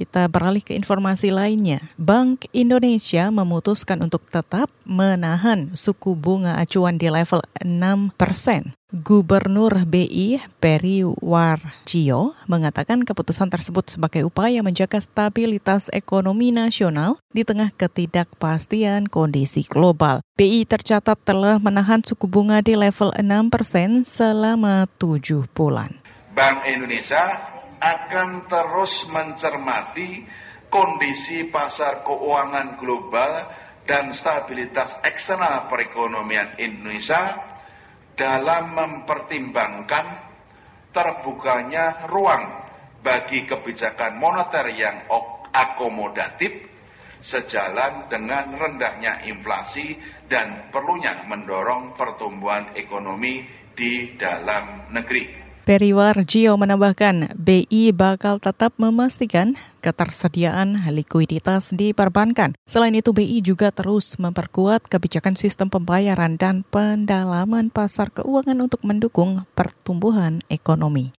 Kita beralih ke informasi lainnya. Bank Indonesia memutuskan untuk tetap menahan suku bunga acuan di level 6 persen. Gubernur BI Peri Warjio mengatakan keputusan tersebut sebagai upaya menjaga stabilitas ekonomi nasional di tengah ketidakpastian kondisi global. BI tercatat telah menahan suku bunga di level 6 persen selama tujuh bulan. Bank Indonesia akan terus mencermati kondisi pasar keuangan global dan stabilitas eksternal perekonomian Indonesia dalam mempertimbangkan terbukanya ruang bagi kebijakan moneter yang akomodatif sejalan dengan rendahnya inflasi dan perlunya mendorong pertumbuhan ekonomi di dalam negeri. Periwarjio menambahkan, BI bakal tetap memastikan ketersediaan likuiditas di perbankan. Selain itu, BI juga terus memperkuat kebijakan sistem pembayaran dan pendalaman pasar keuangan untuk mendukung pertumbuhan ekonomi.